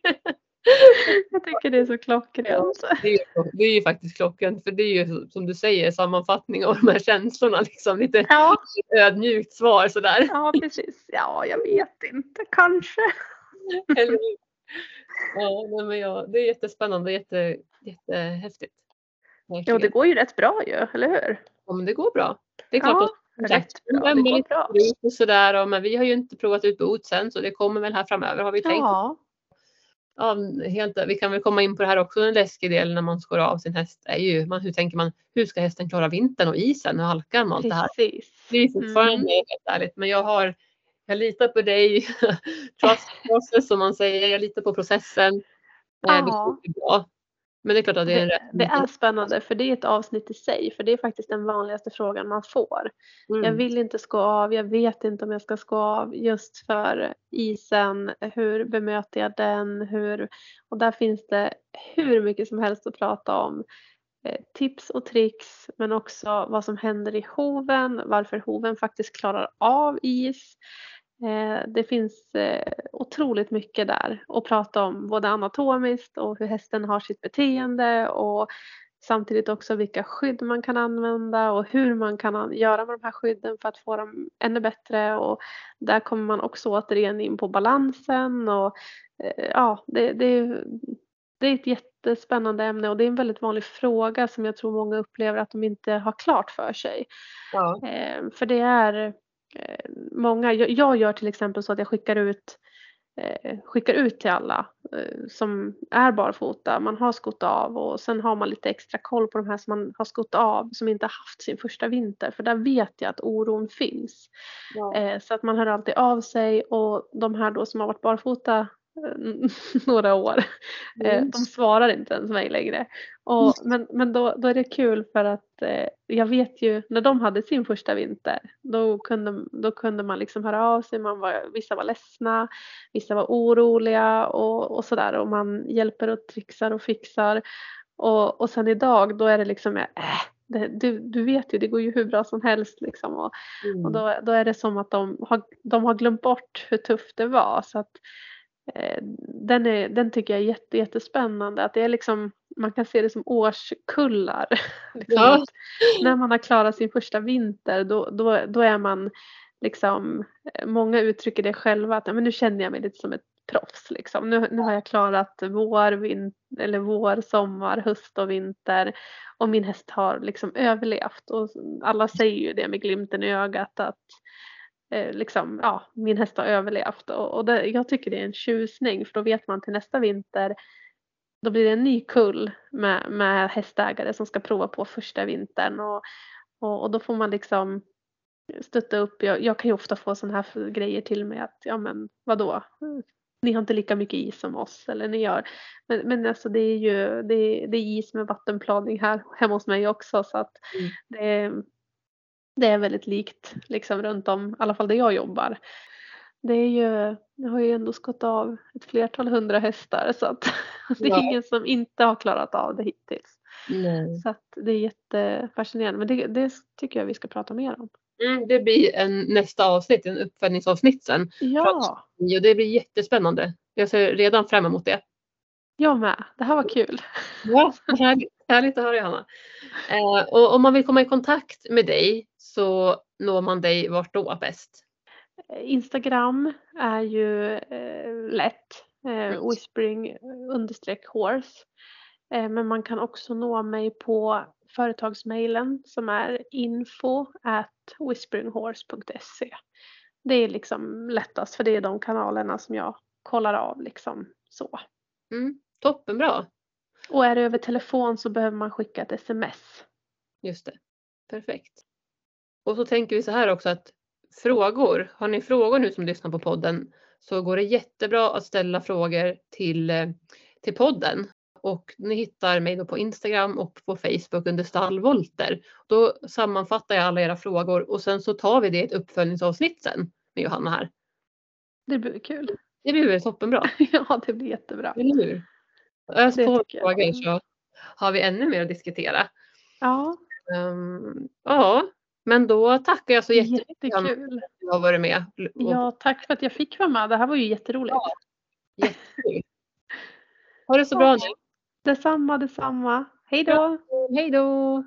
Jag tycker det är så klockrent. Det är, ju, det är ju faktiskt klockan, för det är ju som du säger sammanfattning av de här känslorna. Liksom, lite Ja, ödmjukt svar sådär. ja precis. Ja, jag vet inte, kanske. Eller? Ja, men ja, det är jättespännande, jätte, jättehäftigt. Ja, det går ju rätt bra ju, eller hur? Ja, men det går bra. Det är klart Ja, sagt, rätt bra. Det går bra. och sådär, och, men vi har ju inte provat ut boots än så det kommer väl här framöver har vi tänkt. Ja, Ja, helt, vi kan väl komma in på det här också, en läskig del när man skår av sin häst är ju man, hur tänker man, hur ska hästen klara vintern och isen och halkan och allt det här. precis. Det är fortfarande Mm. helt ärligt, men jag har, jag litar på dig, trust process som man säger, jag litar på processen. Eh, Det Ja. bli bra. Men det är klart att det är en rätt. det är spännande för det är ett avsnitt i sig för det är faktiskt den vanligaste frågan man får. Mm. Jag vill inte skå av, jag vet inte om jag ska skå av just för isen. Hur bemöter jag den? Hur... Och där finns det hur mycket som helst att prata om. Eh, tips och tricks men också vad som händer i hoven, varför hoven faktiskt klarar av is. Eh, det finns eh, otroligt mycket där att prata om både anatomiskt och hur hästen har sitt beteende och samtidigt också vilka skydd man kan använda och hur man kan an- göra med de här skydden för att få dem ännu bättre och där kommer man också återigen in på balansen och eh, ja, det, det, det är ett jättespännande ämne och det är en väldigt vanlig fråga som jag tror många upplever att de inte har klart för sig. Ja. För det är många, jag, jag gör till exempel så att jag skickar ut eh, skickar ut till alla eh, som är barfota. Man har skott av och sen har man lite extra koll på de här som man har skott av som inte haft sin första vinter för där vet jag att oron finns. Ja. Eh, så att man hör alltid av sig och de här då som har varit barfota eh, några år, eh, Mm. de svarar inte ens mig längre. Och, men men då, då är det kul för att eh, jag vet ju när de hade sin första vinter då kunde, då kunde man liksom höra av sig, man var, vissa var ledsna, vissa var oroliga och, och sådär och man hjälper och trixar och fixar. Och, och sen idag då är det liksom, äh, det, du, du vet ju det går ju hur bra som helst liksom. Och, Mm. och då, då är det som att de har, de har glömt bort hur tufft det var. Så att, eh, den, är, den tycker jag är jätte, jättespännande. Att det är liksom, man kan se det som årskullar. liksom Ja. när man har klarat sin första vinter då, då, då är man liksom, eh, många uttrycker det själva att men nu känner jag mig lite som ett proffs. Liksom. Nu, nu har jag klarat vår, vin, eller vår, sommar, höst och vinter och min häst har liksom överlevt. Och alla säger ju det med glimten i ögat att eh, liksom, ja, min häst har överlevt. Och, och det, jag tycker det är en tjusning för då vet man till nästa vinter då blir det en ny kull med, med hästägare som ska prova på första vintern och, och, och då får man liksom stötta upp. Jag, jag kan ju ofta få sådana här grejer till mig att ja men vadå? ni har inte lika mycket is som oss eller ni gör. Men, men alltså det är ju det är, det är is med vattenplaning här hemma hos mig också så att Mm. det, det är väldigt likt liksom runt om, i alla fall där jag jobbar. Det är ju, jag har ju ändå skott av ett flertal hundra hästar så att det är Ja. ingen som inte har klarat av det hittills. Nej. Så att det är jättefascinerande men det, det tycker jag vi ska prata mer om. Mm, det blir en nästa avsnitt, en uppföljningsavsnitt sen. Ja, Och det blir jättespännande. Jag ser redan fram emot det. Jag med. Det här var kul. Ja, härligt, härligt att höra Johanna. Eh, och om man vill komma i kontakt med dig så når man dig vart då bäst? Instagram är ju eh, lätt. Eh, whispering understreck horse. Eh, men man kan också nå mig på företagsmailen som är info at whisperinghorse.se. Det är liksom lättast för det är de kanalerna som jag kollar av liksom så. Mm, toppenbra. Och är det över telefon så behöver man skicka ett sms. Just det. Perfekt. Och så tänker vi så här också att frågor, har ni frågor nu som lyssnar på podden så går det jättebra att ställa frågor till, eh, till podden. Och ni hittar mig då på Instagram och på Facebook under stallvolter. Då sammanfattar jag alla era frågor och sen så tar vi det i ett uppföljningsavsnitt sen med Johanna här. Det blir kul. Det blir väl toppenbra, ja, det blir jättebra. eller hur? Tycker jag. så har vi ännu mer att diskutera. Ja, Ehm, ja, men då tackar jag så jättemycket för att du har varit med. Ja, tack för att jag fick vara med. Det här var ju jätteroligt. Jättekul. Ha det så bra nu. Detsamma, detsamma. Hej då! Hej då!